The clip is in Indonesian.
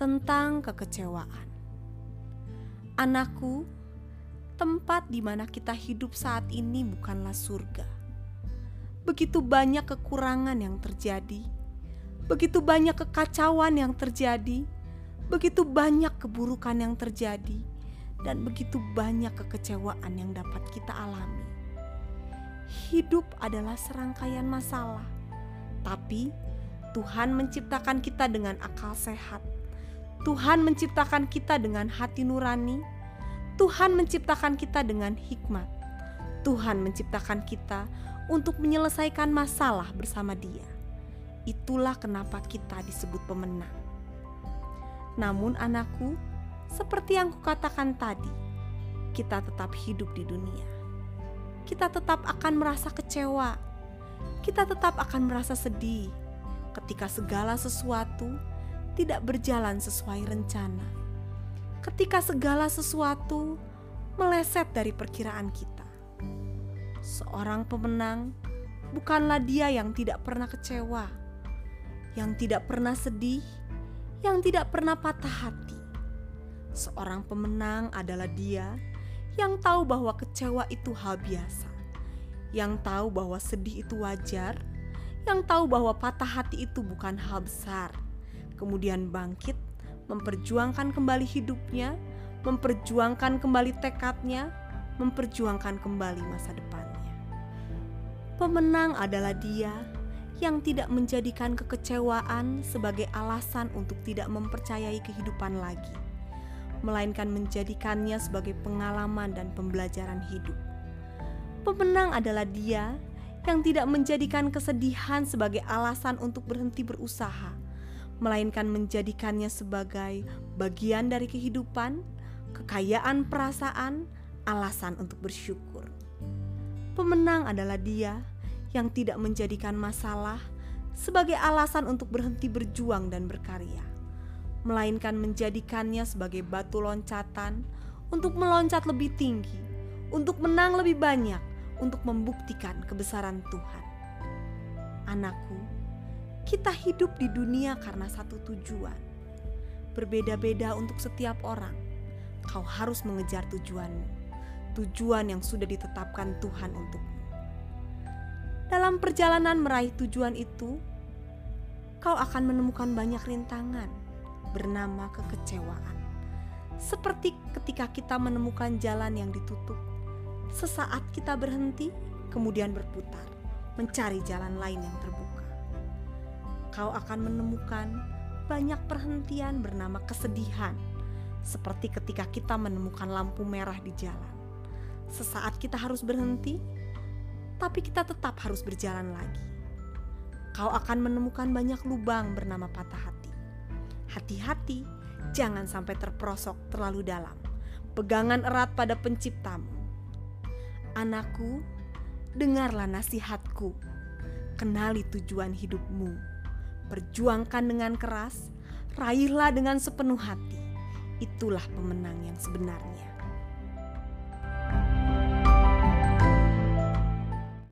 tentang kekecewaan. Anakku, tempat di mana kita hidup saat ini bukanlah surga. Begitu banyak kekurangan yang terjadi, begitu banyak kekacauan yang terjadi, begitu banyak keburukan yang terjadi, dan begitu banyak kekecewaan yang dapat kita alami. Hidup adalah serangkaian masalah, tapi Tuhan menciptakan kita dengan akal sehat Tuhan menciptakan kita dengan hati nurani. Tuhan menciptakan kita dengan hikmat. Tuhan menciptakan kita untuk menyelesaikan masalah bersama Dia. Itulah kenapa kita disebut pemenang. Namun, anakku, seperti yang kukatakan tadi, kita tetap hidup di dunia. Kita tetap akan merasa kecewa. Kita tetap akan merasa sedih ketika segala sesuatu tidak berjalan sesuai rencana. Ketika segala sesuatu meleset dari perkiraan kita, seorang pemenang bukanlah dia yang tidak pernah kecewa, yang tidak pernah sedih, yang tidak pernah patah hati. Seorang pemenang adalah dia yang tahu bahwa kecewa itu hal biasa, yang tahu bahwa sedih itu wajar, yang tahu bahwa patah hati itu bukan hal besar kemudian bangkit, memperjuangkan kembali hidupnya, memperjuangkan kembali tekadnya, memperjuangkan kembali masa depannya. Pemenang adalah dia yang tidak menjadikan kekecewaan sebagai alasan untuk tidak mempercayai kehidupan lagi, melainkan menjadikannya sebagai pengalaman dan pembelajaran hidup. Pemenang adalah dia yang tidak menjadikan kesedihan sebagai alasan untuk berhenti berusaha, melainkan menjadikannya sebagai bagian dari kehidupan, kekayaan perasaan, alasan untuk bersyukur. Pemenang adalah dia yang tidak menjadikan masalah sebagai alasan untuk berhenti berjuang dan berkarya, melainkan menjadikannya sebagai batu loncatan untuk meloncat lebih tinggi, untuk menang lebih banyak, untuk membuktikan kebesaran Tuhan. Anakku, kita hidup di dunia karena satu tujuan. Berbeda-beda untuk setiap orang. Kau harus mengejar tujuanmu. Tujuan yang sudah ditetapkan Tuhan untukmu. Dalam perjalanan meraih tujuan itu, kau akan menemukan banyak rintangan bernama kekecewaan. Seperti ketika kita menemukan jalan yang ditutup, sesaat kita berhenti, kemudian berputar, mencari jalan lain yang terbuka kau akan menemukan banyak perhentian bernama kesedihan, seperti ketika kita menemukan lampu merah di jalan. Sesaat kita harus berhenti, tapi kita tetap harus berjalan lagi. Kau akan menemukan banyak lubang bernama patah hati. Hati-hati, jangan sampai terperosok terlalu dalam. Pegangan erat pada Penciptamu. Anakku, dengarlah nasihatku. Kenali tujuan hidupmu Perjuangkan dengan keras, raihlah dengan sepenuh hati. Itulah pemenang yang sebenarnya.